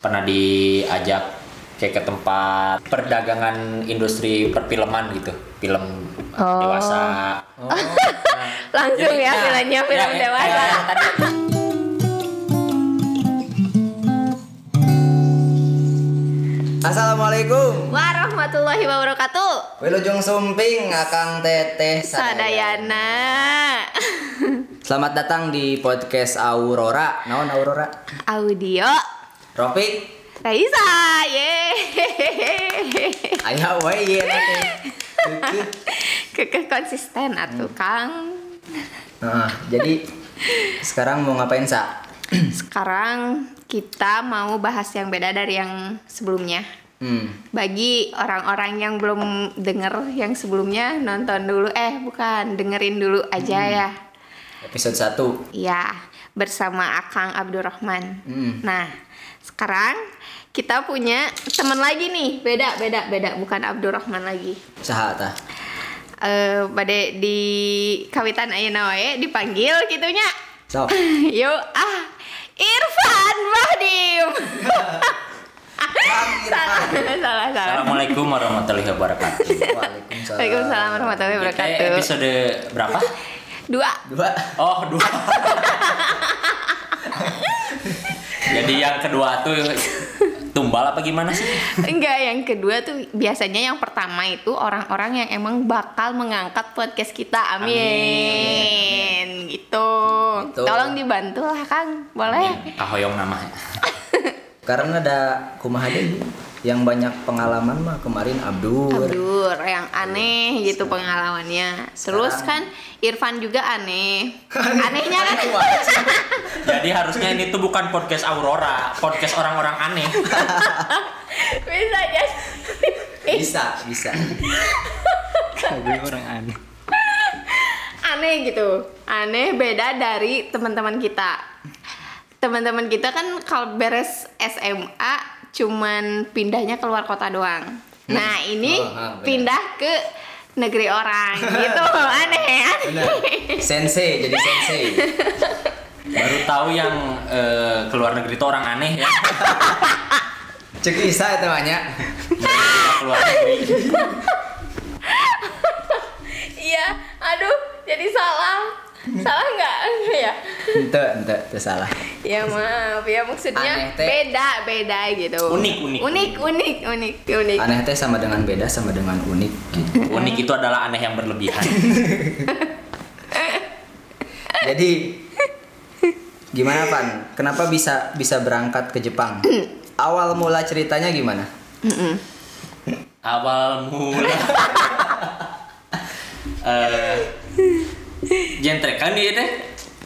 pernah diajak kayak ke tempat perdagangan industri perfilman gitu film Oh. dewasa Oh, Langsung Jadi, ya nah, filmnya film ya, ya, dewasa. ya, tadi. Assalamualaikum. Warahmatullahi wabarakatuh. Wilujeng Sumping, Akang Teteh Sadayana. Selamat datang di podcast Aurora. Naon Aurora? Audio Rofik. Raisa. Ye. We ieu nanti. Kekeh konsisten atuh, Kang. Nah, jadi sekarang mau ngapain, Sa? Sekarang kita mau bahas yang beda dari yang sebelumnya. Hmm. Bagi orang-orang yang belum denger yang sebelumnya nonton dulu eh bukan dengerin dulu aja ya. Episode 1. Ya, bersama Akang Abdurrahman. Hmm. Nah, sekarang kita punya teman lagi nih, beda beda beda, bukan Abdurrahman lagi. Saha tah? Eh, bade di kawitan ayeuna wae dipanggil gitunya. Sok. Yuk, ah, Irfan Bahdim. salah, salah, salah. Assalamualaikum warahmatullahi wabarakatuh. Waalaikumsalam. Waalaikumsalam warahmatullahi wabarakatuh. episode berapa? Dua. Dua. Oh dua. Jadi yang kedua tuh tumbal apa gimana sih? Enggak, yang kedua tuh biasanya yang pertama itu orang-orang yang emang bakal mengangkat podcast kita. Amin. Gitu. Gitu. Tolong dibantu lah, Kang. Boleh? Kahoyong nama. Karena ada kumaha deui yang banyak pengalaman mah kemarin Abdur. Abdur yang aneh gitu pengalamannya. Terus kan Irfan juga aneh. Anehnya kan Jadi harusnya ini tuh bukan podcast Aurora, podcast orang-orang aneh. bisa aja. Bisa, bisa. orang aneh. aneh gitu. Aneh beda dari teman-teman kita. Teman-teman kita kan kalau beres SMA cuman pindahnya keluar kota doang. Nah, ini Oh, benar. pindah ke negeri orang gitu. Aneh, aneh. Sensei jadi sensei. Baru tahu yang eh, keluar negeri itu orang aneh ya. Cek Isa itu banyak. Keluar negeri. Iya, aduh, jadi salah. Salah nggak ya? Ente, ente, itu salah. Ya maaf ya maksudnya Aneh teh. beda beda gitu. Unik, unik. Unik unik unik unik. Aneh teh sama dengan beda sama dengan unik gitu. Unik itu adalah aneh yang berlebihan. Jadi gimana Pan? Kenapa bisa bisa berangkat ke Jepang? Awal mula ceritanya gimana? Awal mula. Eh jentrekan dia deh.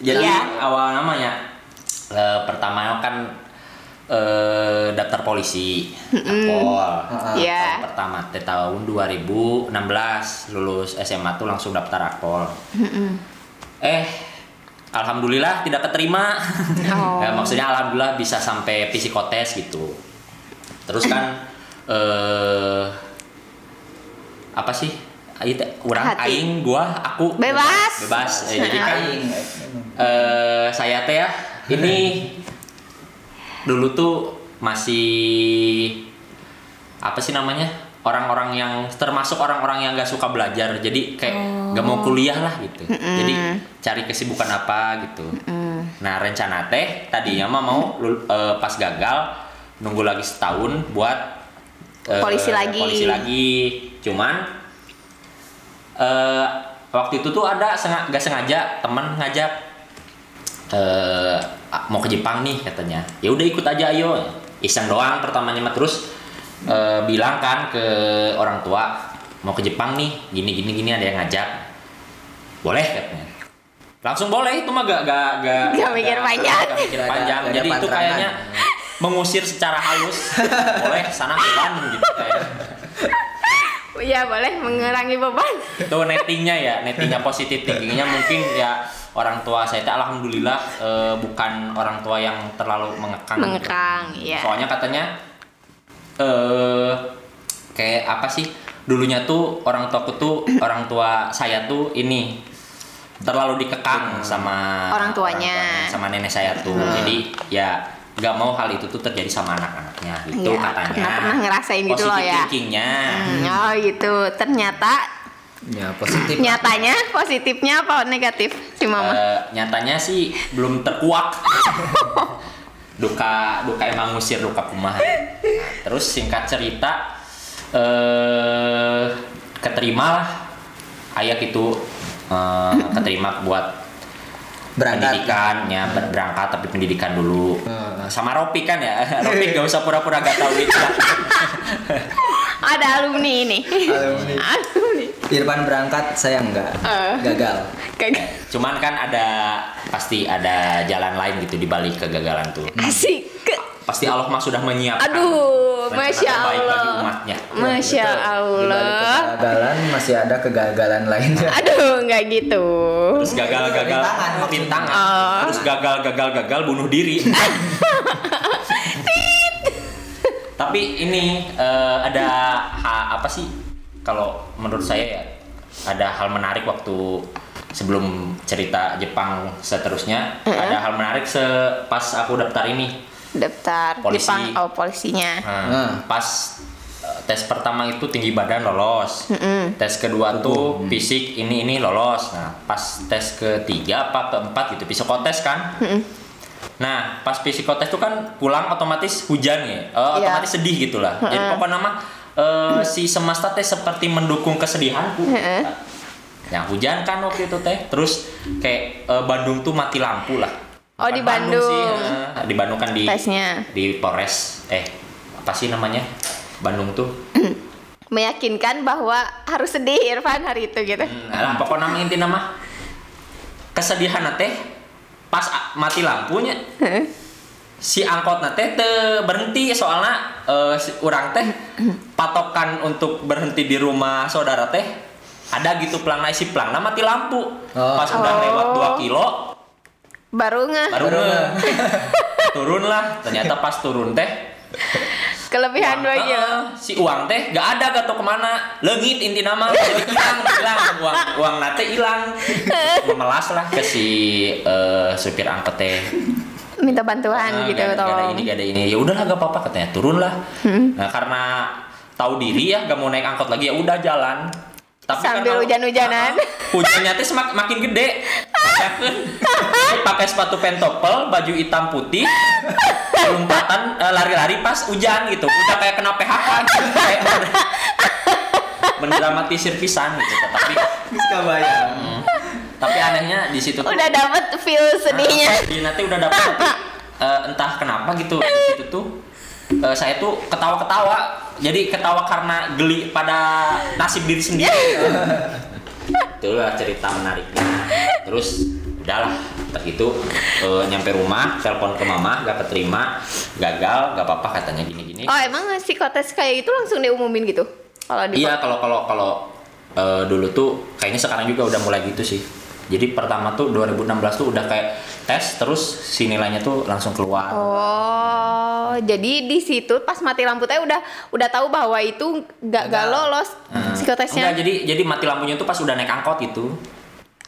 Jadi Iya. awal namanya eh, pertama kan eh, daftar polisi. Akpol. Iya. Tahun pertama teh tahun 2016 lulus SMA tuh langsung daftar akpol. Eh alhamdulillah tidak keterima. Oh. Ya, maksudnya alhamdulillah bisa sampai psikotes gitu. Terus kan eh apa sih? Aing teh. Urang Hati. aing gua aku. Bebas. bebas. Eh, jadi kan eh saya teh ya. Ini dulu tuh masih apa sih namanya orang-orang yang termasuk orang-orang yang gak suka belajar. Jadi kayak gak mau kuliah lah gitu. Jadi cari kesibukan apa gitu. Nah rencana teh tadinya mah mau eh, pas gagal nunggu lagi setahun buat eh, Polisi lagi. polisi lagi. Cuman eh waktu itu tuh ada senga, gak sengaja teman ngajak eh mau ke Jepang nih katanya. Ya udah ikut aja ayo. Iseng doang pertamanya mah. Terus eh, bilang kan ke orang tua mau ke Jepang nih gini gini gini ada yang ngajak. Boleh katanya. Langsung boleh. Itu mah gak gak gak Gak mikir panjang. gak mikir panjang. gak jadi itu pantrangan. kayaknya mengusir secara halus. Boleh sana bulan gitu kayak Iya boleh mengurangi beban. itu nettingnya ya nettingnya positif thinkingnya mungkin ya orang tua saya teh alhamdulillah eh, bukan orang tua yang terlalu mengekang gitu. Mengekang, iya. soalnya katanya eh kayak apa sih dulunya tuh orang tuaku tuh orang tua saya tuh ini terlalu dikekang sama Orang tuanya. sama nenek saya tuh jadi ya nggak mau hal itu tuh terjadi sama anak-anaknya gitu Iya, katanya pernah pernah ngerasain gitu loh ya. thinkingnya Hmm, oh gitu. Ternyata Ya positif. nyatanya positifnya apa negatif si mama? Eh, nyatanya sih belum terkuak duka duka emang ngusir duka kumaha Nah, terus singkat cerita eh keterima lah ayah itu eh, keterima buat Berangkat. pendidikan ya ber- berangkat tapi pendidikan dulu Hmm. Sama Ropi kan ya Ropi gak usah pura-pura gak tahu itu Ada alumni ini. Alumni. alumni. Irfan berangkat, saya enggak. Eh. Gagal. Kayak cuman kan ada pasti ada jalan lain gitu di balik kegagalan tuh asik. pasti Allah mah sudah menyiapkan Aduh, masya terbaik bagi Allah. umatnya Masya balik Allah. Kegagalan masih ada kegagalan lainnya. Aduh, nggak gitu. terus gagal-gagal rintangan Oh. terus gagal-gagal-gagal bunuh diri tapi ini eh, ada ha- apa sih kalau menurut saya ya ada hal menarik waktu sebelum cerita Jepang seterusnya ada hal menarik se pas aku daftar ini Daftar Polisi. Jepang, oh polisinya. Nah, Hmm. pas eh, tes pertama itu tinggi badan lolos. Tes kedua tuh fisik ini ini lolos. Nah, pas tes ketiga apa keempat gitu psikotes kan. Nah, pas psikotes tuh kan pulang otomatis hujan ya. Eh, Iya. otomatis sedih gitu lah. Jadi pokoknya mah eh, si semesta teh seperti mendukung kesedihanku. Heeh. Nah, hujan kan waktu itu teh. Terus kayak eh, Bandung tuh mati lampu lah. Oh, Bukan di Bandung. sih, eh, di Bandung kan di Tesnya. di Polres eh apa sih namanya Bandung tuh Meyakinkan bahwa harus sedih Irfan hari itu gitu. hmm, alah, pokoknya nama inti nama kesedihan teh pas mati lampunya si angkot teh teu berhenti soalnya eh, si orang teh patokan untuk berhenti di rumah saudara teh ada gitu pelang si pelang. Mati lampu. Oh. pas udah Oh. lewat 2 kilo Baru nggak baru ngeh. turun lah ternyata pas turun teh. Kelebihan Uang, heeh, si uang teh gak ada gak tau ke mana. Lengit inti nama jadi hilang hilang. Uang uang nate hilang. Memelas lah ke si eh, supir angkot teh. Minta bantuan Ah, gitu gak, gak ada ini gak ada ini. Ya udahlah gak apa-apa katanya. Turun lah nah karena tahu diri ya gak mau naik angkot lagi ya udah jalan tapi Sambil hujan-hujanan. Ah, hujannya teh semak, makin gede pakai sepatu pentopel baju hitam putih lompatan eh, lari-lari pas hujan gitu udah kayak kena PHK gitu. kayak mendramatisir pisan gitu tapi Bisa bayang. hmm, tapi anehnya di situ tuh Udah dapet feel sedihnya. Ah, di nanti udah dapet tapi, eh, entah kenapa gitu di situ tuh eh, saya tuh ketawa-ketawa jadi ketawa karena geli pada nasib diri sendiri. Itulah cerita menariknya. Terus udahlah. Entah itu eh, nyampe rumah telepon ke mama gak keterima gagal gak apa-apa katanya gini-gini. Oh emang psikotes kayak itu langsung diumumin gitu? Kalau di Iya kalau kalau kalau eh, dulu tuh kayaknya sekarang juga udah mulai gitu sih. Jadi pertama tuh 2016 tuh udah kayak tes terus si nilainya tuh langsung keluar. Oh, jadi di situ pas mati lampu teh udah udah tahu bahwa itu nggak gak Gagal. lolos Nah, psikotesnya. enggak, jadi jadi mati lampunya tuh pas udah naik angkot itu.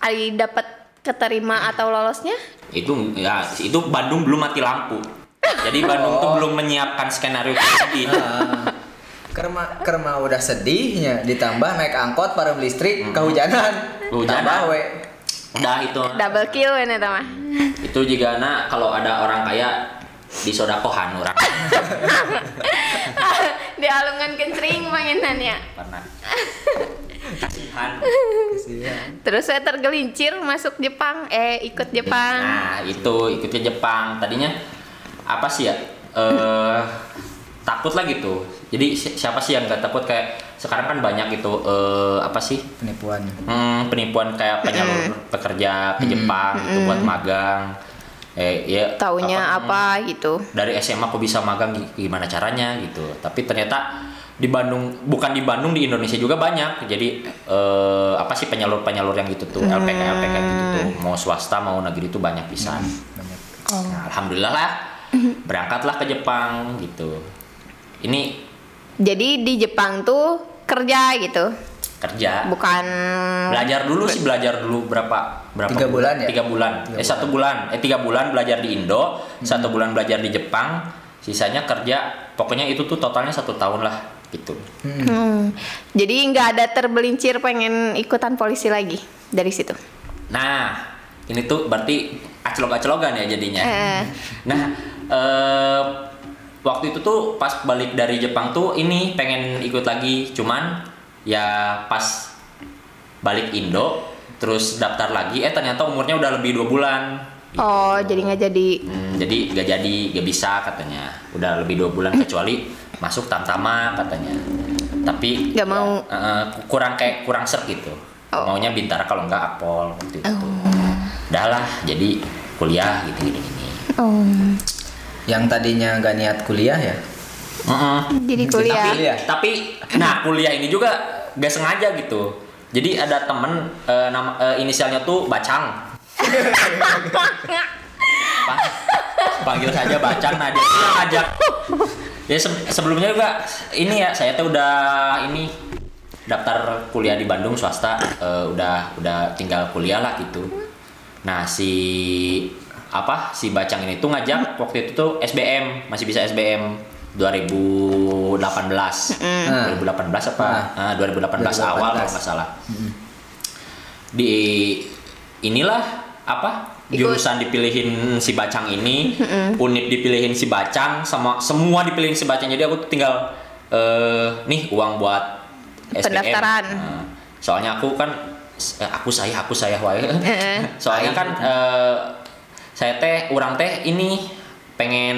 Ari dapat keterima atau lolosnya? Itu ya itu Bandung belum mati lampu. Jadi Bandung tuh belum menyiapkan skenario sedih. Ah. Kerma kerma udah sedihnya ditambah naik angkot parem listrik kehujanan. Kehujanan. Tambah we. Udah itu. Double kill ini mah. Itu juga na kalau ada orang kaya di sodakohan orang di alungan kencring mainannya. pernah. Kasihan. Kasihan. Terus saya tergelincir masuk Jepang, eh ikut Jepang. Nah, itu ikutnya Jepang. Tadinya apa sih ya? Eh takut lah gitu. Jadi si- siapa sih yang nggak takut kayak sekarang kan banyak itu eh apa sih? Penipuan. Hmm, penipuan kayak penyalur pekerja ke Jepang itu buat magang. Eh ya Taunya apa, gitu. dari SMA kok bisa magang gi- gimana caranya gitu. Tapi ternyata di Bandung bukan di Bandung di Indonesia juga banyak. Jadi eh, apa sih penyalur-penyalur yang gitu tuh LPK LPK gitu tuh mau swasta mau negeri itu banyak pisan. Banyak. Nah, alhamdulillah lah berangkatlah ke Jepang gitu. Ini Jadi di Jepang tuh kerja gitu. kerja bukan belajar dulu sih belajar dulu berapa berapa Tiga bulan ya? tiga bulan Tiga eh satu bulan eh tiga bulan belajar di Indo Hmm. satu bulan belajar di Jepang sisanya kerja pokoknya itu tuh totalnya satu tahun lah gitu Hmm. Jadi nggak ada terbelincir pengen ikutan polisi lagi dari situ. nah ini tuh berarti aclok-aclogan ya jadinya Eh. nah eh, waktu itu tuh pas balik dari Jepang tuh ini pengen ikut lagi cuman ya pas balik Indo terus daftar lagi eh ternyata umurnya udah lebih dua bulan. Oh, jadi nggak jadi. Hmm, jadi gak jadi gak bisa katanya. Udah lebih dua bulan kecuali masuk tamtama katanya. Tapi Nggak mau. ya, eh, kurang kayak kurang serk gitu. Oh. maunya bintara kalau nggak apol waktu itu. Udah lah jadi kuliah gitu gini gini Oh, Yang tadinya nggak niat kuliah ya? jadi kuliah. tapi Kuliah. tapi nah kuliah ini juga gak sengaja gitu jadi ada temen eh, nama eh, inisialnya tuh bacang Pa- panggil saja bacang nah dia ngajak ya se- sebelumnya juga ini ya saya tuh udah ini daftar kuliah di Bandung swasta eh, udah udah tinggal kuliah lah gitu nah si apa si bacang ini tuh ngajak waktu itu tuh SBM masih bisa SBM 2018 Hmm. 2018 apa? Ah, 2018, 2018. awal kalau nggak salah. Di inilah apa Ikut. jurusan dipilihin si bacang ini unit dipilihin si bacang sama semua dipilihin si bacang. Jadi aku tinggal eh nih uang buat SPM Pendaftaran. Nah, soalnya aku kan eh, aku saya aku saya wae Eh. soalnya kan eh, saya teh orang teh ini pengen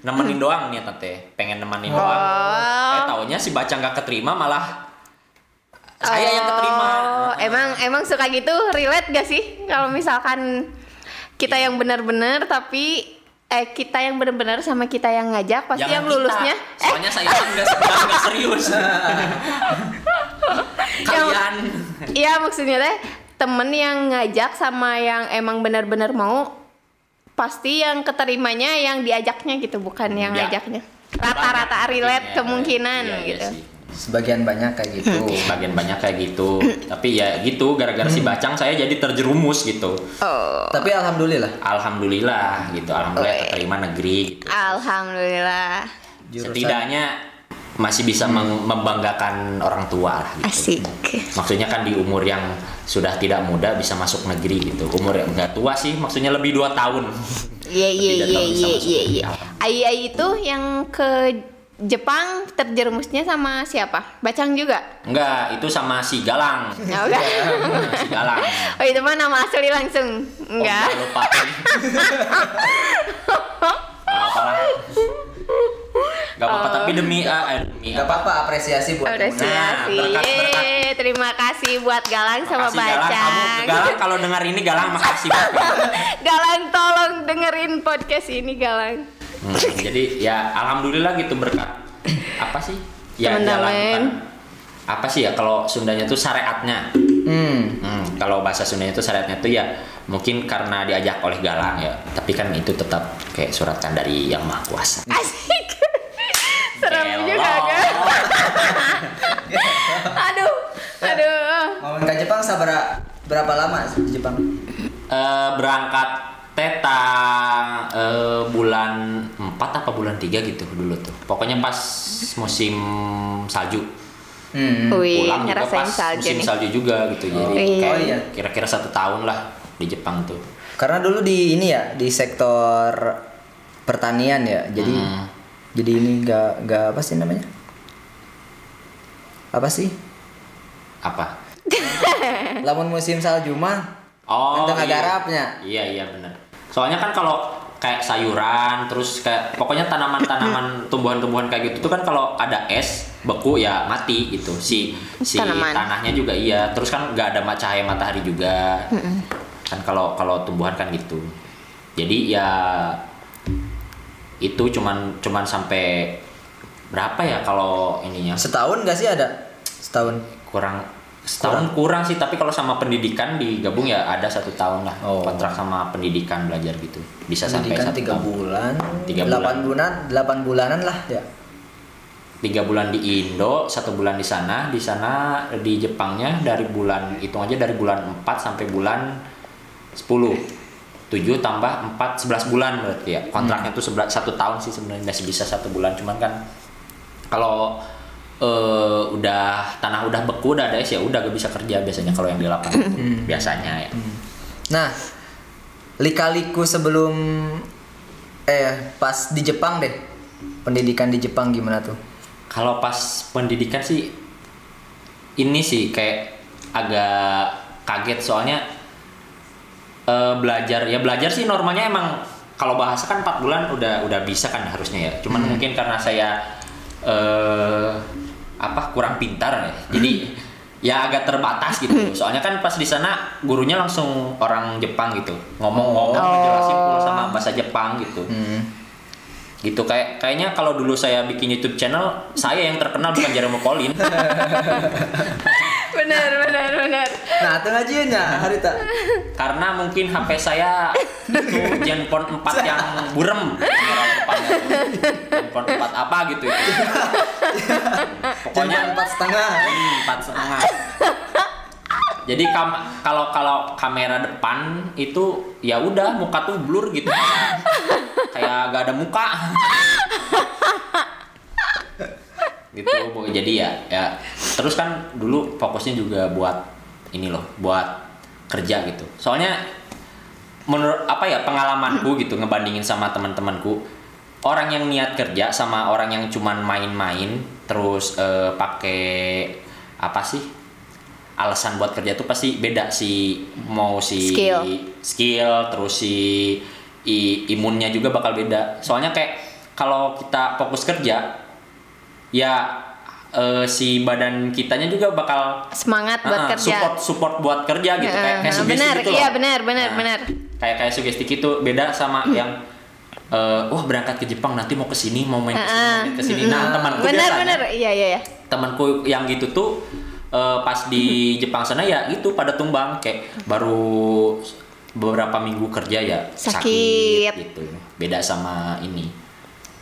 nemenin doang nih teh. Pengen nemenin doang. Oh. eh taunya si bacang gak keterima malah saya yang keterima. Oh, emang emang suka gitu? Relate gak sih? Kalau misalkan kita yang benar-benar tapi eh kita yang benar-benar sama kita yang ngajak pasti Jangan yang kita, lulusnya? eh soalnya saya kan nggak nggak serius. Kalian. Iya maksudnya teh temen yang ngajak sama yang emang benar-benar mau pasti yang keterimanya yang diajaknya gitu bukan yang Ya. ngajaknya rata-rata relate mungkin ya. kemungkinan Iya, iya gitu sih. Sebagian banyak kayak gitu. sebagian banyak kayak gitu tapi ya gitu gara-gara si bacang saya jadi terjerumus gitu oh Tapi alhamdulillah alhamdulillah gitu alhamdulillah Oke. keterima negeri gitu. alhamdulillah setidaknya masih bisa meng- membanggakan orang tua lah gitu. asik maksudnya kan di umur yang sudah tidak muda bisa masuk negeri gitu umur yang enggak tua sih maksudnya lebih dua tahun Iya iya iya iya iya iya. Ai itu yang ke Jepang terjerumusnya sama siapa? Bacang juga. enggak itu sama si Galang Ya udah. si Galang Oh itu mah nama asli langsung. Oh, Enggak. enggak, lupa Gak apa lah Gak apa-apa tapi demi ah, eh, demi Gak apa-apa apresiasi buat Apresiasi. Nah, berkat- berkat. Terima kasih buat Galang sama Makasih, Galang kamu Bacang. Galang kalau dengar ini Galang makasih banget Galang tolong dengerin podcast ini Galang. Hmm, jadi ya alhamdulillah gitu berkat apa sih ya Teman-teman. apa sih ya kalau Sundanya tuh syariatnya Hmm. Hmm, kalau bahasa Sundanya itu syariatnya tuh ya mungkin karena diajak oleh Galang ya tapi kan itu tetap kayak suratan dari yang maha kuasa Asik. Serem Gelo. juga kan? aduh, aduh. Mau ke Jepang sabar berapa lama di Jepang? Eh, berangkat teta eh, bulan 4 apa bulan 3 gitu dulu tuh pokoknya pas musim salju Hmm. Wih, pulang juga ngerasain pas salju musim nih. salju juga gitu jadi Oh, iya. kayak Oh, iya. kira-kira satu tahun lah di Jepang tuh Karena dulu di ini ya di sektor pertanian ya. Jadi Hmm. jadi ini gak gak apa sih namanya? Apa sih? apa Lamun musim salju mah oh iya. garapnya. iya iya benar soalnya kan kalau kayak sayuran terus kayak pokoknya tanaman-tanaman tumbuhan-tumbuhan kayak gitu tuh kan kalau ada es beku ya mati gitu si si Tanaman. tanahnya juga iya terus kan nggak ada cahaya matahari juga kan kalau kalau tumbuhan kan gitu jadi ya itu cuman cuman sampai berapa ya kalau ininya setahun gak sih ada? Setahun. kurang setahun kurang. sih tapi kalau sama pendidikan digabung ya ada satu tahun lah Oh. kontrak sama pendidikan belajar gitu bisa sampai Pendidikan satu tiga bulan, Tiga delapan bulan. bulan, delapan bulanan lah ya. tiga bulan di Indo satu bulan di sana di sana di Jepangnya dari bulan hitung aja dari bulan 4 sampai bulan 10 7 tambah 4 11 bulan berarti ya kontraknya tuh sebelas satu tahun sih sebenarnya masih bisa satu bulan cuman kan kalau eh, udah tanah udah beku udah ada es ya udah gak bisa kerja biasanya kalau yang di lapangan biasanya ya Nah, lika-liku sebelum eh pas di Jepang deh. Pendidikan di Jepang gimana tuh? Kalau pas pendidikan sih ini sih kayak agak kaget soalnya eh, belajar ya belajar sih normalnya emang kalau bahasa kan 4 bulan udah udah bisa kan harusnya ya. Cuman mungkin karena saya eh apa kurang pintar ya. Jadi ya agak terbatas gitu. Soalnya kan pas di sana gurunya langsung orang Jepang gitu. Ngomong-ngomong Oh. ngejelasin full sama bahasa Jepang gitu Hmm. gitu kayak kayaknya kalau dulu saya bikin YouTube channel saya yang terkenal bukan Jeremy Colin benar benar benar Nah, itu ngajiannya hari tak. karena mungkin HP saya itu Zenfone 4 yang burem. Zenfone 4 apa gitu itu. pokoknya empat setengah. hmm, empat setengah jadi kam- kalau kalau kamera depan itu ya udah muka tuh blur gitu kayak gak ada muka gitu. Jadi ya ya terus kan dulu fokusnya juga buat ini loh buat kerja gitu. Soalnya menurut apa ya pengalamanku gitu ngebandingin sama teman-temanku orang yang niat kerja sama orang yang cuman main-main terus eh, pakai apa sih alasan buat kerja tuh pasti beda sih mau si Skill. skill terus si i- imunnya juga bakal beda. Soalnya kayak kalau kita fokus kerja ya eh, si badan kitanya juga bakal semangat buat ah, kerja. support support buat kerja gitu kayak, kayak sugesti benar. gitu loh. iya benar benar Nah, benar. kayak kayak sugesti gitu. Beda sama yang eh, wah berangkat ke Jepang nanti mau ke sini mau main ke sini main ke sini. Nah temanku benar biasanya benar. iya iya iya. Temanku yang gitu tuh eh, pas di Jepang sana ya itu pada tumbang. Kayak baru beberapa minggu kerja ya Sakit. gitu. Beda sama ini.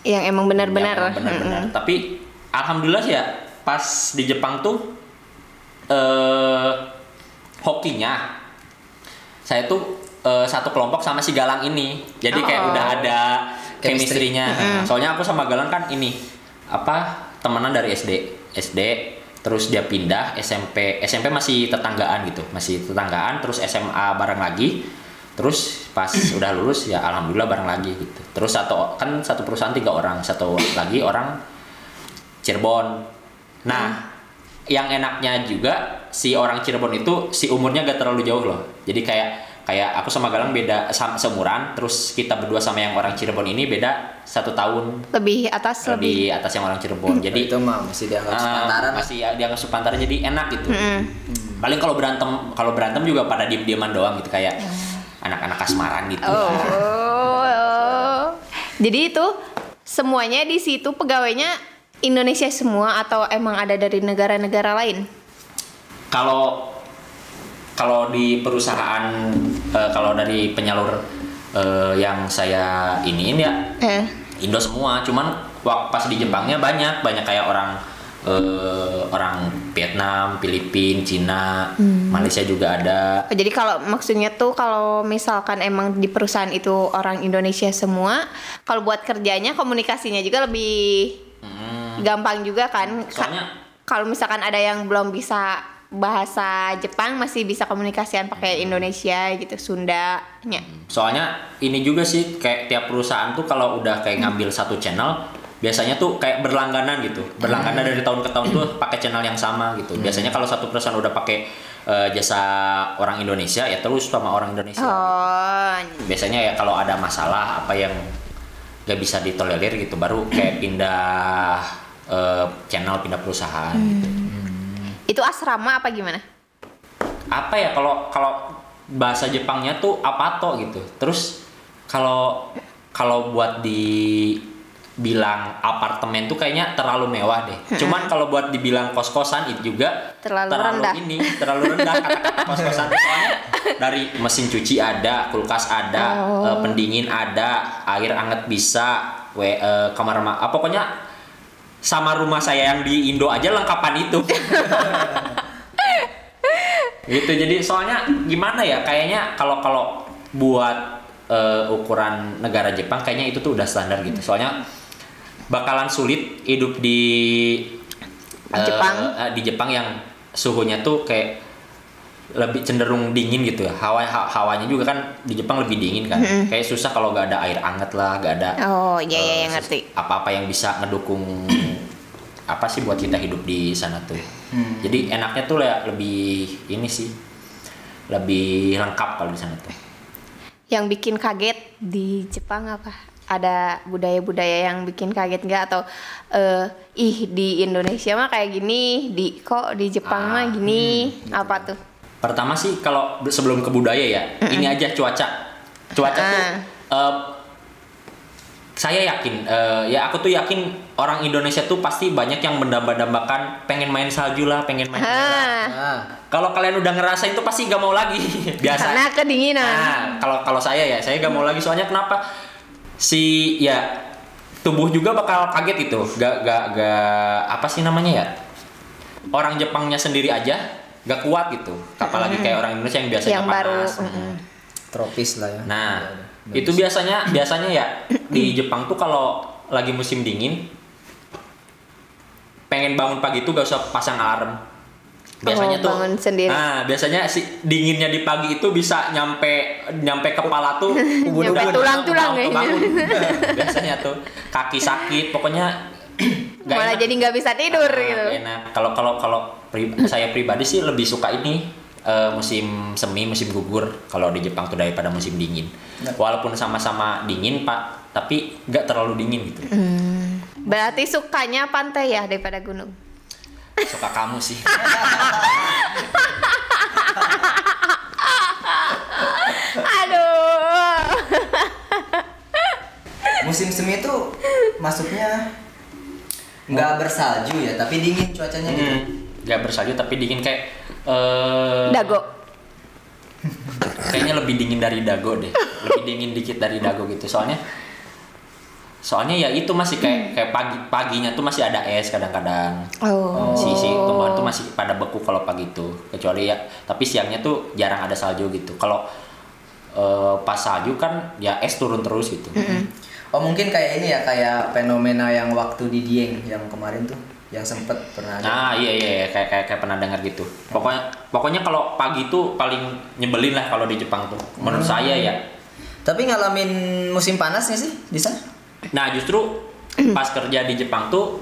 Yang emang benar-benar. Benar-benar. Tapi alhamdulillah sih ya pas di Jepang tuh eh hokinya saya tuh eh, satu kelompok sama si Galang ini. Jadi kayak Oh. udah ada Chemistry. chemistry-nya. Soalnya aku sama Galang kan ini apa temenan dari SD SD terus dia pindah SMP SMP masih tetanggaan gitu masih tetanggaan terus SMA bareng lagi. Terus pas udah lulus ya alhamdulillah bareng lagi gitu. Terus satu kan satu perusahaan tiga orang satu lagi orang Cirebon. Nah yang enaknya juga si orang Cirebon itu si umurnya gak terlalu jauh loh. Jadi kayak kayak aku sama Galang beda sama seumuran terus kita berdua sama yang orang Cirebon ini beda satu tahun. Lebih atas lebih lebih. atas yang orang Cirebon. Jadi itu mah masih dianggap ah, sepantaran. masih dianggap sepantaran jadi enak gitu. Mm. paling kalau berantem kalau berantem juga pada diem dieman doang gitu kayak anak-anak kasmaran gitu. Oh. Jadi itu semuanya di situ pegawainya Indonesia semua atau emang ada dari negara-negara lain? kalau kalau di perusahaan eh, kalau dari penyalur eh, yang saya iniin ya Eh. Indo semua cuman wak- pas di Jepangnya banyak banyak kayak orang eh, orang Vietnam, Filipina, Cina, Malaysia juga ada Oh, jadi kalau maksudnya tuh kalau misalkan emang di perusahaan itu orang Indonesia semua, kalau buat kerjanya komunikasinya juga lebih Hmm, gampang juga kan? Ka- soalnya kalau misalkan ada yang belum bisa bahasa Jepang masih bisa komunikasian pakai Indonesia gitu, Sundanya. Soalnya ini juga sih kayak tiap perusahaan tuh kalau udah kayak ngambil satu channel biasanya tuh kayak berlangganan gitu. Berlangganan dari tahun ke tahun tuh pakai channel yang sama gitu. Biasanya kalau satu perusahaan udah pakai eh, jasa orang Indonesia ya terus sama orang Indonesia. Oh, Biasanya ya kalau ada masalah apa yang gak bisa ditolerir gitu baru kayak pindah eh, channel pindah perusahaan gitu. itu asrama apa gimana? apa ya kalau kalau bahasa Jepangnya tuh apato gitu. Terus kalau kalau buat dibilang apartemen tuh kayaknya terlalu mewah deh. Cuman kalau buat dibilang kos-kosan itu juga Terlalu rendah. ini, terlalu rendah kata-kata kos-kosan soalnya dari mesin cuci ada, kulkas ada, Oh. eh, pendingin ada, air anget bisa, we, eh, kamar ma ah, pokoknya sama rumah saya yang di Indo aja lengkapan itu. gitu jadi soalnya gimana ya kayaknya kalau kalau buat eh, ukuran negara Jepang kayaknya itu tuh udah standar gitu soalnya bakalan sulit hidup di eh, Jepang. eh, di Jepang yang suhunya tuh kayak lebih cenderung dingin gitu ya hawa ha- hawanya juga kan di Jepang lebih dingin kan kayak susah kalau nggak ada air anget lah nggak ada Oh iya iya sus- ngerti. apa-apa yang bisa ngedukung apa sih buat kita hidup di sana tuh? Jadi enaknya tuh ya lebih ini sih lebih lengkap kalau di sana tuh. Yang bikin kaget di Jepang apa? Ada budaya-budaya yang bikin kaget nggak? Atau eh, ih di Indonesia mah kayak gini, di kok di Jepang Ah, mah gini, apa tuh? pertama sih kalau sebelum ke budaya ya ini aja cuaca. Cuaca tuh Ah. Saya yakin eh, ya aku tuh yakin orang Indonesia tuh pasti banyak yang mendamba-dambakan pengen main salju lah pengen main Ah, Nah, kalau kalian udah ngerasain tuh pasti gak mau lagi biasa karena kedinginan. Nah, kalau kalau saya ya, saya gak mau lagi soalnya kenapa? Si ya tubuh juga bakal kaget itu. Gak gak gak apa sih namanya ya? Orang Jepangnya sendiri aja gak kuat gitu. Apalagi kayak orang Indonesia yang biasanya Yang baru, panas. mm-mm. tropis lah ya. Nah, Itu biasanya biasanya ya di Jepang tuh kalau lagi musim dingin pengen bangun pagi tuh gak usah pasang alarm. Biasanya Oh, tuh bangun sendiri. Nah, biasanya si dinginnya di pagi itu bisa nyampe nyampe kepala tuh. Nyampe tulang-tulang udah kayaknya. kebangun. biasanya tuh kaki sakit, pokoknya gak Malah enak. jadi nggak bisa tidur Ah, gitu. enak. Kalau kalau kalau pri- saya pribadi sih lebih suka ini eh, musim semi, musim gugur kalau di Jepang tuh daripada musim dingin. Ya. Walaupun sama-sama dingin pak, tapi nggak terlalu dingin gitu. Hmm. Berarti sukanya pantai ya daripada gunung. Suka kamu sih. Aduh. Musim semi itu masuknya nggak bersalju ya, tapi dingin cuacanya gitu. Hmm, nggak bersalju tapi dingin kayak eh, Dago. kayaknya lebih dingin dari dago deh. Lebih dingin dikit dari dago gitu. Soalnya soalnya ya itu masih kayak kayak pagi paginya tuh masih ada es kadang-kadang. Oh. si si tumbuhan tuh masih pada beku kalau pagi itu kecuali ya tapi siangnya tuh jarang ada salju gitu. Kalau eh, pas salju kan ya es turun terus gitu. Oh mungkin kayak ini ya kayak fenomena yang waktu di Dieng yang kemarin tuh yang sempet pernah ada. nah iya iya iya, kayak kayak, kayak pernah dengar gitu pokoknya pokoknya kalau pagi tuh paling nyebelin lah kalau di Jepang tuh menurut saya ya Tapi ngalamin musim panasnya sih di sana? Nah justru pas kerja di Jepang tuh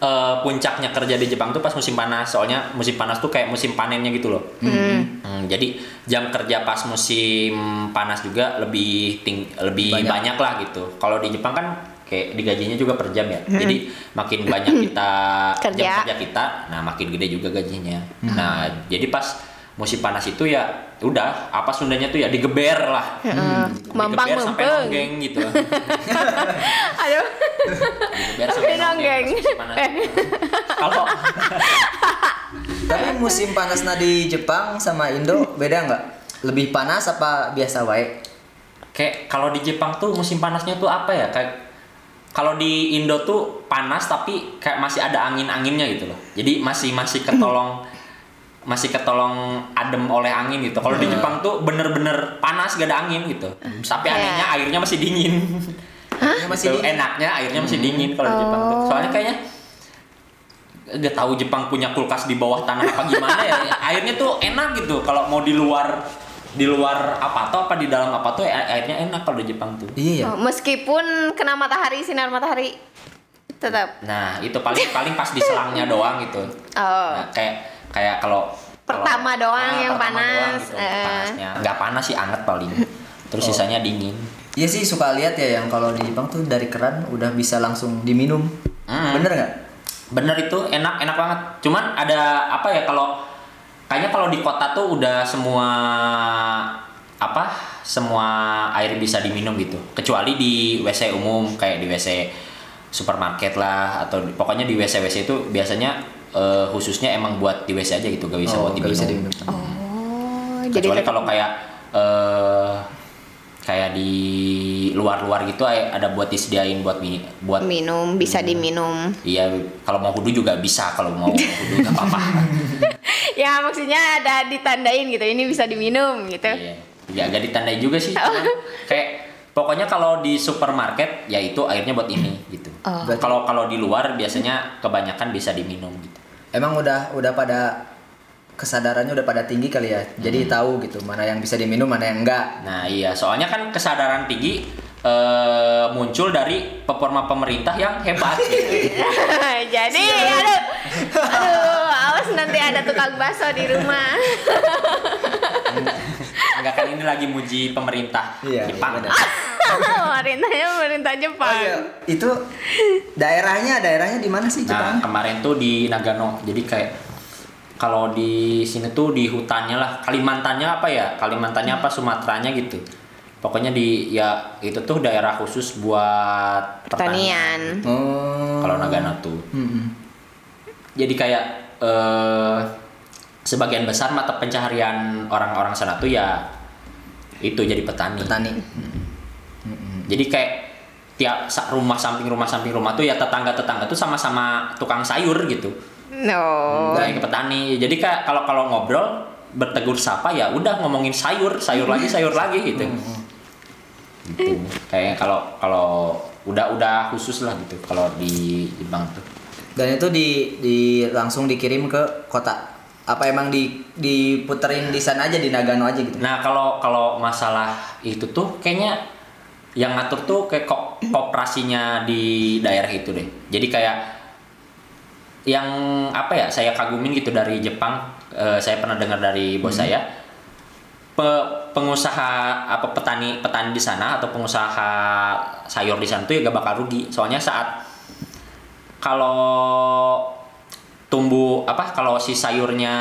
eh, puncaknya kerja di Jepang tuh pas musim panas. Soalnya musim panas tuh kayak musim panennya gitu loh. Hmm. Hmm, jadi jam kerja pas musim panas juga lebih ting lebih Banyak. banyak. lah gitu. Kalau di Jepang kan kayak digajinya juga per jam ya. Jadi makin banyak kita Kerja. jam kerja kita, nah makin gede juga gajinya. Nah jadi pas musim panas itu ya udah apa Sundanya tuh ya digeber lah. Heeh. Mampang Digeber sampai nonggeng gitu. Aduh. Digeber Sampai sampai nonggeng. panas. Kalau Tapi musim panas nah di Jepang sama Indo beda nggak? Lebih panas apa biasa wae? kayak kalau di Jepang tuh musim panasnya tuh apa ya kayak kalau di Indo tuh panas tapi kayak masih ada angin-anginnya gitu loh. Jadi masih masih ketolong masih ketolong adem oleh angin gitu. Kalau di Jepang tuh bener-bener panas gak ada angin gitu. Tapi Iya. anehnya airnya masih dingin. Ini masih dingin. enaknya airnya masih dingin kalau di Jepang tuh. Oh. Soalnya kayaknya gak tahu Jepang punya kulkas di bawah tanah apa gimana ya. Airnya tuh enak gitu. Kalau mau di luar di luar apa tuh apa di dalam apa tuh ya, airnya enak kalau di Jepang tuh. Iya ya. Oh, meskipun kena matahari sinar matahari tetap. Nah, itu paling paling pas di selangnya doang gitu. Oh. Nah, kayak kayak kalau Pertama kalau- doang yang pertama panas, doang gitu, eh. panasnya. Nggak panas sih anget paling. Terus Oh. sisanya dingin. Iya sih suka lihat ya yang kalau di Jepang tuh dari keran udah bisa langsung diminum. Hmm. Bener nggak? Bener itu enak enak banget. Cuman ada apa ya kalau kayaknya kalau di kota tuh udah semua apa semua air bisa diminum gitu. Kecuali di WC umum kayak di WC supermarket lah atau di- pokoknya di WC WC itu biasanya eh, khususnya emang buat di WC aja gitu gak bisa Oh, buat diminum. bisa diminum. Oh, jadi kecuali kalau kayak eh kayak di luar-luar gitu ada buat disediain buat mi, buat minum bisa diminum iya kalau mau wudhu juga bisa kalau mau wudhu nggak apa-apa ya maksudnya ada ditandain gitu ini bisa diminum gitu iya ya agak ditandai juga sih cuman kayak pokoknya kalau di supermarket ya itu airnya buat ini gitu Oh. Kalau kalau di luar biasanya kebanyakan bisa diminum gitu Emang udah udah pada kesadarannya udah pada tinggi kali ya. Jadi tahu gitu mana yang bisa diminum, mana yang enggak. Nah iya, soalnya kan kesadaran tinggi eh, muncul dari performa pemerintah yang hebat. gitu. jadi aduh aduh awas nanti ada tukang bakso di rumah Enggak kan ini lagi muji pemerintah Iya, Jepang. iya pemerintahnya pemerintah Jepang Oh, iya. Itu daerahnya daerahnya di mana sih Nah Jepang? kemarin tuh di Nagano, jadi kayak kalau di sini tuh di hutannya lah, Kalimantannya apa ya? Kalimantannya apa Sumateranya gitu. Pokoknya di ya itu tuh daerah khusus buat pertanian. pertanian Oh. Kalau Nagano tuh. Mm-mm. jadi kayak eh, sebagian besar mata pencaharian orang-orang sana tuh ya itu jadi petani. Petani. Jadi kayak tiap rumah samping rumah samping rumah tuh ya tetangga-tetangga tuh sama-sama tukang sayur gitu. no Kayak ke petani. Jadi kayak kalau kalau ngobrol bertegur sapa ya udah ngomongin sayur, sayur lagi, sayur lagi gitu. Gitu. Kayak kalau kalau udah udah khusus lah gitu kalau di Jepang tuh. Dan itu di di langsung dikirim ke kota. Apa emang di diputerin di sana aja di Nagano aja gitu? Nah kalau kalau masalah itu tuh kayaknya yang ngatur tuh kayak ko kooperasinya di daerah itu deh. Jadi kayak yang apa ya saya kagumin gitu dari Jepang. eh, saya pernah dengar dari bos saya. Pe- pengusaha apa petani petani di sana atau pengusaha sayur di sana tuh ya gak bakal rugi. Soalnya saat kalau tumbuh apa kalau si sayurnya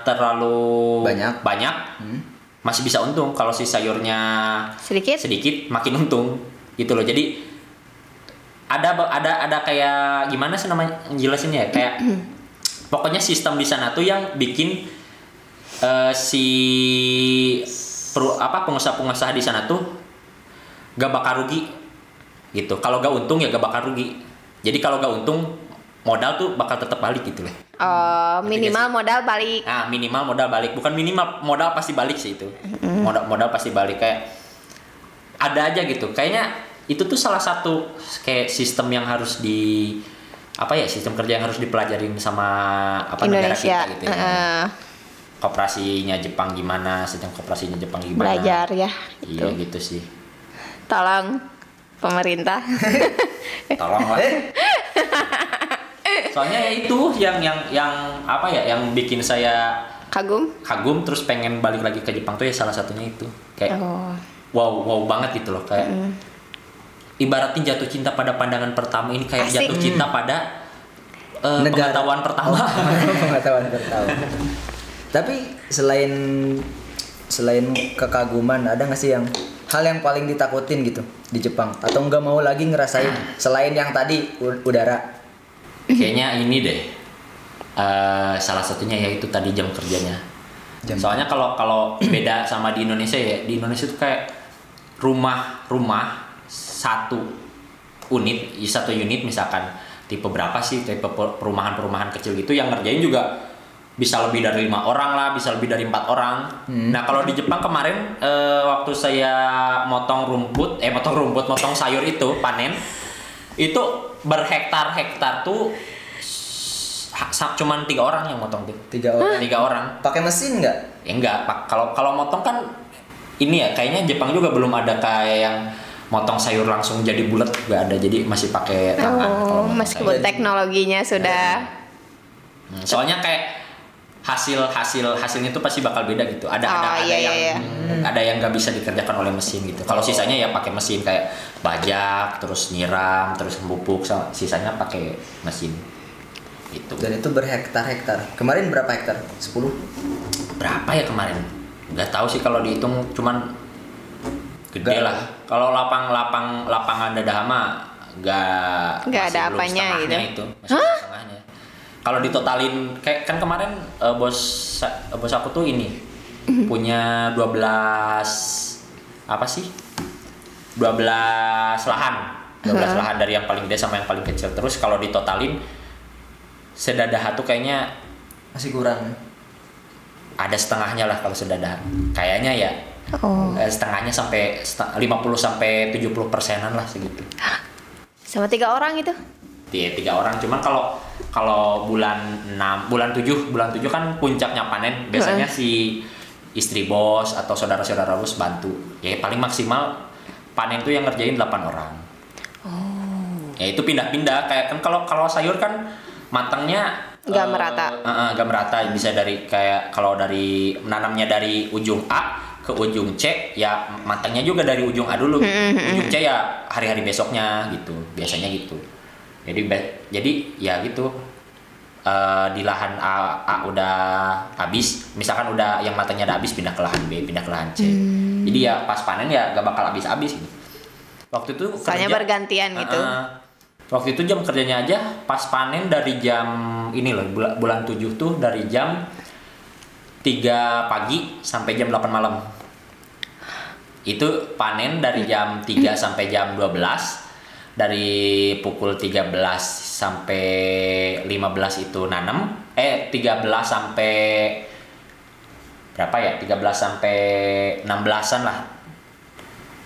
terlalu Banyak. banyak Hmm. masih bisa untung kalau si sayurnya sedikit sedikit makin untung gitu loh jadi ada ada ada kayak gimana sih namanya jelasinnya ya kayak pokoknya sistem di sana tuh yang bikin eh, si peru- apa pengusaha-pengusaha di sana tuh gak bakal rugi gitu. Kalau gak untung ya gak bakal rugi. Jadi kalau gak untung modal tuh bakal tetap balik gitu loh. Oh, minimal modal balik. Nah, minimal modal balik, bukan minimal modal pasti balik sih itu. Modal modal pasti balik. Kayak ada aja gitu. Kayaknya itu tuh salah satu kayak sistem yang harus di apa ya sistem kerja yang harus dipelajarin sama apa negara Indonesia. kita gitu ya. Heeh, Koperasinya Jepang gimana, sistem koperasinya Jepang gimana. belajar ya Iya gitu. gitu sih. tolong pemerintah Tolong lah. Soalnya ya itu yang yang yang apa ya yang bikin saya kagum kagum terus pengen balik lagi ke Jepang tuh ya salah satunya itu kayak oh wow wow banget gitu loh kayak ibaratnya jatuh cinta pada pandangan pertama ini kayak Asik. jatuh cinta pada eh, Negara. pengetahuan pertama Oh, pengetahuan pertama. Tapi selain selain kekaguman ada nggak sih yang hal yang paling ditakutin gitu di Jepang? Atau nggak mau lagi ngerasain selain yang tadi udara? Kayaknya ini deh. Eh, salah satunya yaitu tadi jam kerjanya. Jam. soalnya kalau kalau beda sama di Indonesia ya di Indonesia tuh kayak rumah rumah satu unit satu unit misalkan. Tipe berapa sih? Tipe per- perumahan-perumahan kecil gitu yang ngerjain juga bisa lebih dari lima orang lah bisa lebih dari empat orang. Nah kalau di Jepang kemarin eh, waktu saya motong rumput eh motong rumput motong sayur itu panen itu berhektar-hektar tuh cuman tiga orang yang motong tuh. Tiga orang? Tiga orang. Pakai mesin nggak? Ya enggak pak kalau kalau motong kan ini ya kayaknya Jepang juga belum ada kayak yang motong sayur langsung jadi bulat nggak ada. Jadi masih pakai tangan oh meskipun sayur. teknologinya sudah. Hmm, soalnya kayak hasil hasil hasilnya tuh pasti bakal beda gitu. Ada ada Oh, ada iya, yang iya, ada yang nggak bisa dikerjakan oleh mesin gitu. Kalau sisanya ya pakai mesin kayak bajak terus nyiram terus membupuk sama- sisanya pakai mesin. Gitu. Dan itu berhektar-hektar. Kemarin berapa hektar? 10 berapa ya kemarin? Nggak tahu sih kalau dihitung cuman gede Nggak. lah. kalau lapang lapang lapangan mah nggak Nggak ada apanya gitu. itu. Masih setengahnya kalau ditotalin kayak kan kemarin eh, bos sa- bos aku tuh ini punya 12 apa sih 12 lahan 12 lahan dari yang paling gede sama yang paling kecil terus kalau ditotalin sedadaha tuh kayaknya Masih kurang. ada setengahnya lah kalau sedadaha kayaknya ya Oh. eh, setengahnya sampai seta- 50 sampai 70 persenan lah segitu Sama tiga orang itu? Iya, tiga orang. Cuman kalau kalau bulan 6 bulan 7 bulan 7 kan puncaknya panen. Biasanya si istri bos atau saudara-saudara bos bantu. Ya paling maksimal panen tuh yang ngerjain 8 orang. Ya itu pindah-pindah. Kayak kan kalau kalau sayur kan matangnya Nggak eh, merata. eh, nggak merata. Bisa dari kayak kalau dari menanamnya dari ujung A ke ujung C ya matangnya juga dari ujung A dulu. Ujung C ya hari-hari besoknya gitu. Biasanya gitu jadi jadi ya gitu. Eh, di lahan A, A udah habis misalkan udah yang matanya udah habis pindah ke lahan B pindah ke lahan C. Jadi ya pas panen ya gak bakal habis-habis gitu. Waktu itu Soalnya kerja- bergantian gitu. Heeh. waktu itu jam kerjanya aja pas panen dari jam ini loh bulan, bulan 7 tuh dari jam 3 pagi sampai jam 8 malam. Itu panen dari jam 3 sampai jam 12 dari pukul 13 sampai 15 itu nanam eh 13 sampai berapa ya? 13 sampai 16an lah.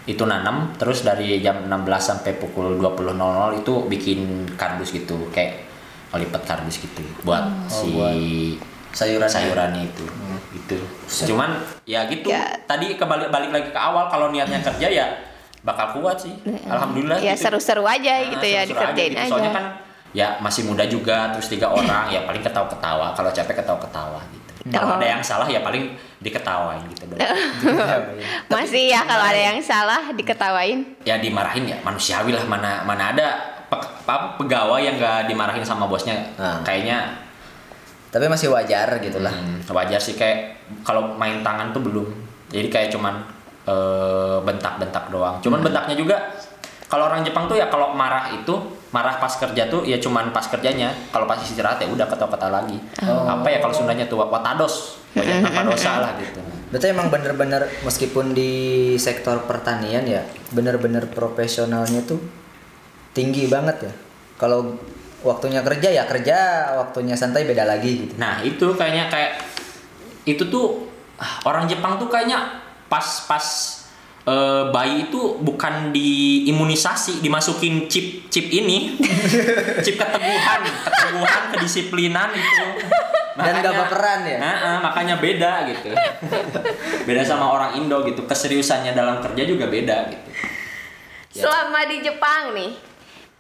Itu nanam terus dari jam 16 sampai pukul 20.00 itu bikin kardus gitu. Kayak melipet kardus gitu buat si buat sayuran. sayurannya itu. Gitu. Cuman ya gitu. Ya. tadi kebalik balik lagi ke awal kalau niatnya kerja ya bakal kuat sih alhamdulillah Ya gitu. seru-seru aja Nah, gitu ya seru-seru dikerjain gitu. aja. soalnya kan ya masih muda juga terus tiga orang ya paling ketawa-ketawa kalau capek ketawa-ketawa gitu kalau Oh. ada yang salah ya paling diketawain gitu Masih ya kalau ada yang salah diketawain. ya dimarahin ya manusiawi lah mana mana ada pe- pegawai yang gak dimarahin sama bosnya Nah. kayaknya Tapi masih wajar gitu lah. hmm, wajar sih kayak kalau main tangan tuh belum jadi kayak cuman bentak-bentak doang. Cuman bentaknya juga kalau orang Jepang tuh ya kalau marah itu marah pas kerja tuh ya cuman pas kerjanya. Kalau pas istirahat ya udah kata-kata lagi. Apa ya kalau Sundanya tuh watados. Banyak tanpa dosa lah gitu. Berarti emang bener-bener meskipun di sektor pertanian ya bener-bener profesionalnya tuh tinggi banget ya. Kalau waktunya kerja ya kerja, waktunya santai beda lagi gitu. Nah itu kayaknya kayak itu tuh ah, orang Jepang tuh kayaknya pas pas eh, bayi itu bukan diimunisasi dimasukin chip chip ini chip keteguhan keteguhan kedisiplinan itu Dan gak baperan ya? Nah, ah, makanya beda gitu beda sama orang Indo gitu keseriusannya dalam kerja juga beda gitu Selama di Jepang nih,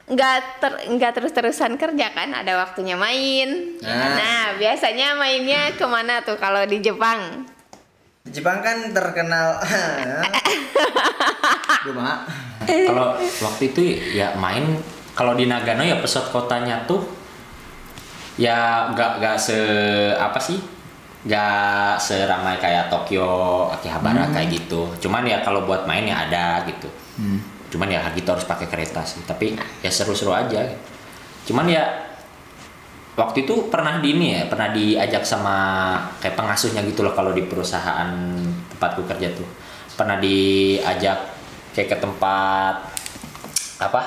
nggak ter nggak terus terusan kerja kan? Ada waktunya main. Nah. Nah, biasanya mainnya ke mana tuh kalau di Jepang? Jepang kan terkenal. Kalau waktu itu ya main. Kalau di Nagano ya pusat kotanya tuh ya nggak nggak se apa sih? Nggak seramai kayak Tokyo Akihabara kayak gitu. Cuman ya kalau buat main ya ada gitu. Cuman ya gitu harus pakai kereta sih. Tapi ya seru-seru aja cuman ya waktu itu pernah di ini ya pernah diajak sama kayak pengasuhnya gitu loh kalau di perusahaan tempatku kerja tuh. Pernah diajak kayak ke tempat apa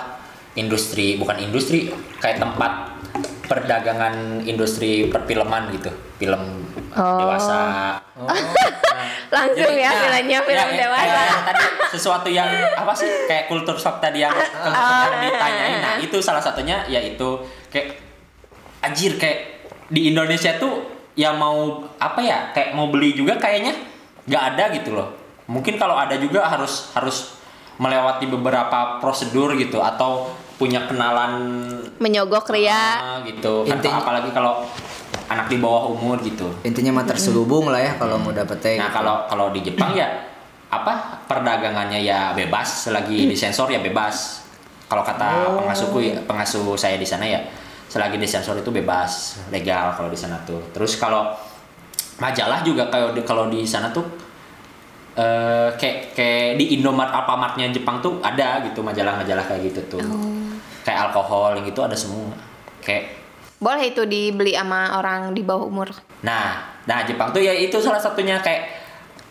industri bukan industri kayak tempat perdagangan industri perfilman gitu film Oh. dewasa. Nah, Langsung jadi, ya nah, filmnya film ya, dewasa. kayak yang tadi sesuatu yang apa sih kayak kultur shock tadi yang, yang ditanyain. Nah itu salah satunya yaitu kayak anjir kayak di Indonesia tuh ya mau apa ya kayak mau beli juga kayaknya nggak ada gitu loh mungkin kalau ada juga harus harus melewati beberapa prosedur gitu atau punya kenalan Menyogok ria. ah, gitu kan Intinya- apalagi kalau anak di bawah umur gitu Intinya mah terselubung lah ya kalau mau dapetnya. Nah gitu. kalau kalau di Jepang ya apa perdagangannya ya bebas selagi disensor ya bebas. Kalau kata pengasuhku ya pengasuh saya di sana ya selagi disensor itu bebas legal kalau di sana tuh. Terus kalau majalah juga kalau di kalau di sana tuh eh kayak kayak di Indomart Alfamartnya Jepang tuh ada gitu majalah-majalah kayak gitu tuh. Kayak alkohol yang gitu ada semua. Kayak Boleh itu dibeli sama orang di bawah umur. Nah, nah Jepang tuh ya itu salah satunya kayak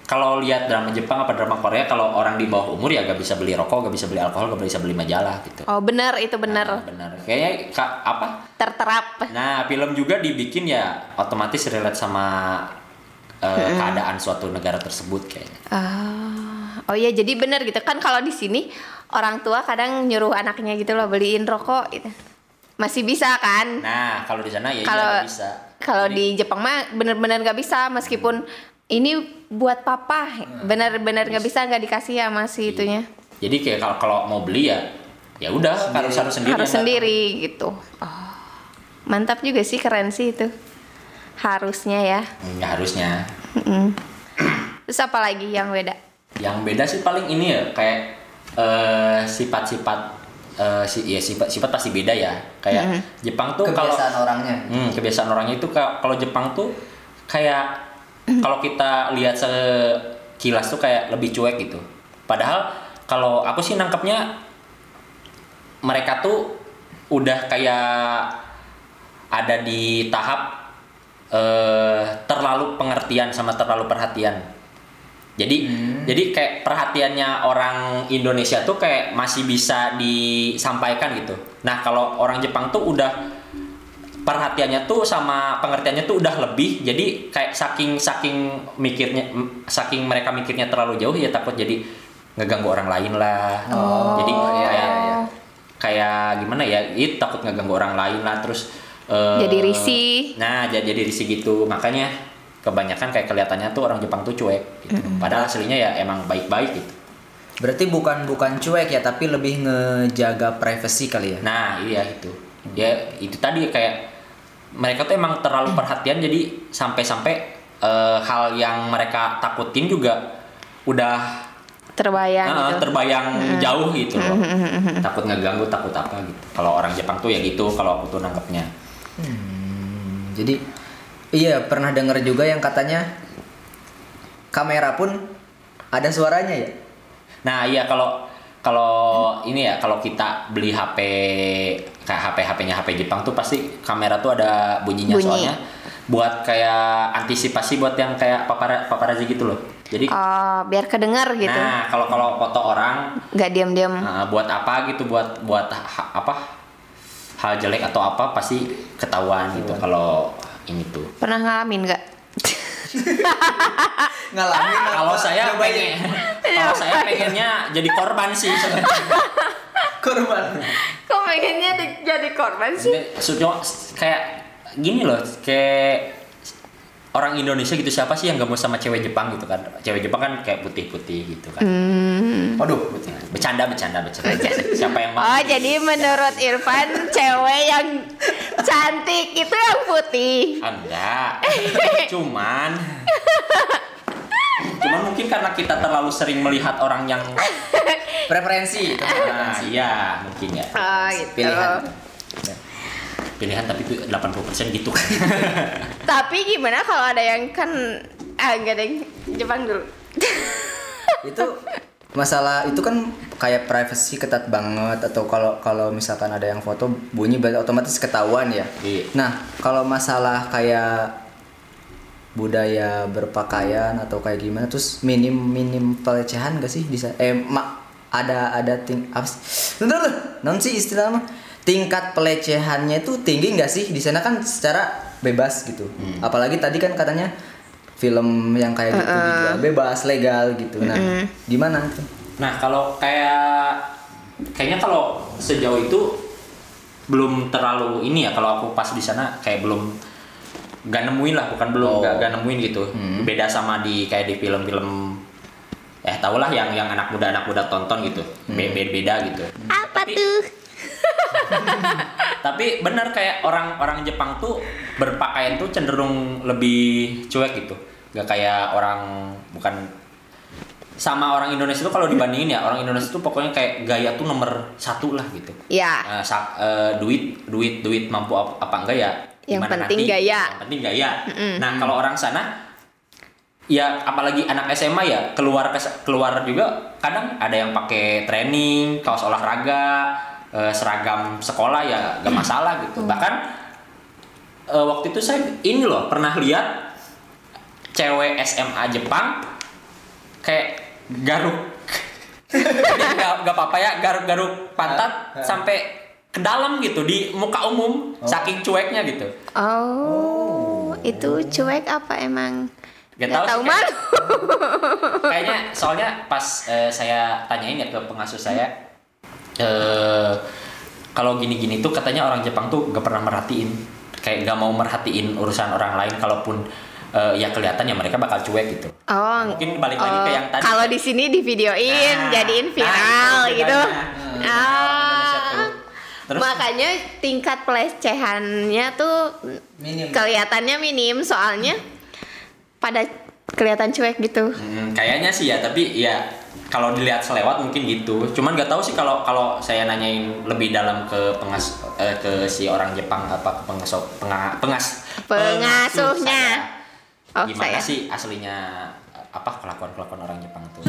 kalau lihat drama Jepang apa drama Korea kalau orang di bawah umur ya gak bisa beli rokok, gak bisa beli alkohol, gak bisa beli majalah gitu. Oh benar itu benar Nah, benar. Kayaknya ka- apa? terterap. Nah, film juga dibikin ya otomatis relate sama eh, keadaan suatu negara tersebut kayaknya. Ah, oh iya jadi benar gitu kan kalau di sini orang tua kadang nyuruh anaknya gitu loh beliin rokok gitu. Masih bisa kan? Nah, kalau di sana ya Kalau iya nggak bisa. kalau di Jepang mah bener-bener nggak bisa meskipun ini buat papa bener-bener nggak bisa nggak dikasih sama si itunya jadi kayak kalau kalau mau beli ya ya udah harus harus sendiri. harus sendiri gitu. Oh, mantap juga sih keren sih itu harusnya ya. datang. Ya harusnya. Terus apa lagi yang beda? Yang beda sih paling ini ya kayak eh, sifat-sifat eh, si ya sifat sifat pasti beda ya. Kayak Jepang tuh kalau kebiasaan orangnya Hmm, kebiasaan orangnya itu ka- kalau Jepang tuh kayak kalau kita lihat sekilas tuh kayak lebih cuek gitu. Padahal kalau aku sih nangkepnya mereka tuh udah kayak ada di tahap eh, terlalu pengertian sama terlalu perhatian. Jadi jadi kayak perhatiannya orang Indonesia tuh kayak masih bisa disampaikan gitu. Nah, kalau orang Jepang tuh udah perhatiannya tuh sama pengertiannya tuh udah lebih. Jadi kayak saking saking mikirnya saking mereka mikirnya terlalu jauh ya takut jadi ngeganggu orang lain lah. Oh, jadi iya, kayak iya, iya. kayak gimana ya? Itu takut ngeganggu orang lain lah. Terus eh, Jadi risih. nah jadi, jadi risih gitu. Makanya kebanyakan kayak kelihatannya tuh orang Jepang tuh cuek gitu. padahal aslinya ya emang baik-baik gitu. Berarti bukan bukan cuek ya tapi lebih ngejaga privasi kali ya? Nah iya itu. Ya itu tadi kayak mereka tuh emang terlalu perhatian jadi sampai-sampai eh, hal yang mereka takutin juga udah Terbayang eh, gitu. terbayang jauh gitu loh. Takut ngeganggu takut apa gitu. Kalau orang Jepang tuh ya gitu kalau aku tuh nangkepnya. Hmm, jadi iya pernah dengar juga yang katanya kamera pun ada suaranya ya? Nah iya kalau kalau ini ya kalau kita beli HP HP HP-nya HP Jepang tuh pasti kamera tuh ada bunyinya Bunyi. soalnya buat kayak antisipasi buat yang kayak papara paparazzi gitu loh jadi Oh, biar kedengar gitu. Nah, kalau kalau foto orang nggak diam-diam. nah, buat apa gitu buat buat ha- apa hal jelek atau apa pasti ketahuan gitu kalau ini tuh. Pernah ngalamin nggak? ngalamin? Kalau saya pengen kalau saya pengennya jadi korban sih. korban Kok pengennya di- jadi korban sih? Sujo kayak gini loh, kayak orang Indonesia gitu siapa sih yang gak mau sama cewek Jepang gitu kan? Cewek Jepang kan kayak putih-putih gitu kan. Hmm. waduh Bercanda, bercanda, bercanda. Siapa yang mau? Oh, jadi menurut Irfan cewek yang cantik itu yang putih. Enggak. Cuman Cuman mungkin karena kita terlalu sering melihat orang yang preferensi itu Nah, iya, mungkin ya. Oh, gitu. pilihan Pilihan tapi itu 80% gitu kan. Tapi gimana kalau ada yang kan ah enggak deh Jepang dulu. itu masalah itu kan kayak privacy ketat banget atau kalau kalau misalkan ada yang foto bunyi otomatis ketahuan ya Iya. nah kalau masalah kayak budaya berpakaian atau kayak gimana. Terus minim minim pelecehan gak sih? Bisa eh mak ada ada ting apa sih? Non sih istilahnya tingkat pelecehannya itu tinggi nggak sih? Di sana kan secara bebas gitu. Apalagi tadi kan katanya film yang kayak gitu dijual bebas legal gitu. Nah gimana tuh? Nah, kalau kayak kayaknya kalau sejauh itu belum terlalu ini ya. Kalau aku pas di sana kayak belum gak nemuin lah bukan belum Oh. gak, gak nemuin gitu. Beda sama di kayak di film-film eh tau lah yang yang anak muda anak muda tonton gitu. Be- beda beda gitu. Apa Tapi- tuh? tapi benar kayak orang orang Jepang tuh berpakaian tuh cenderung lebih cuek gitu. Gak kayak orang bukan sama orang Indonesia tuh kalau dibandingin ya orang Indonesia tuh pokoknya kayak gaya tuh nomor satu lah gitu. Ya. Eh, sa- eh, duit duit duit mampu apa, apa enggak ya? Yang penting gaya. yang penting gaya. Nah kalau orang sana ya apalagi anak SMA ya keluar keluar juga kadang ada yang pakai training kaos olahraga eh, seragam sekolah ya gak masalah gitu. Bahkan eh, waktu itu saya ini loh pernah lihat cewek SMA Jepang kayak garuk nggak nggak apa-apa ya garuk-garuk pantat Ah, ah. sampai ke dalam gitu di muka umum saking cueknya gitu Oh, itu cuek apa emang? Gak Nggak tahu tahu sih, kayak- malu. kayaknya soalnya pas eh, saya tanyain ya ke pengasuh saya eh kalau gini-gini tuh katanya orang Jepang tuh gak pernah merhatiin kayak gak mau merhatiin urusan orang lain kalaupun eh, ya kelihatan ya mereka bakal cuek gitu Oh, mungkin balik lagi ke oh, yang tadi Kalau di sini di videoin, Nah, jadiin nah, viral itu gitu. bedanya. Indonesia tuh. Ah. Terus Makanya tingkat pelecehannya tuh Minim. kelihatannya minim soalnya pada kelihatan cuek gitu. Hmm, kayaknya sih ya, tapi ya kalau dilihat selewat mungkin gitu. Cuman nggak tahu sih kalau kalau saya nanyain lebih dalam ke pengas eh, ke si orang Jepang apa ke pengasuh penga, pengas Pengasuhnya. saya. Oh, Gimana saya. sih aslinya apa kelakuan kelakuan orang Jepang tuh?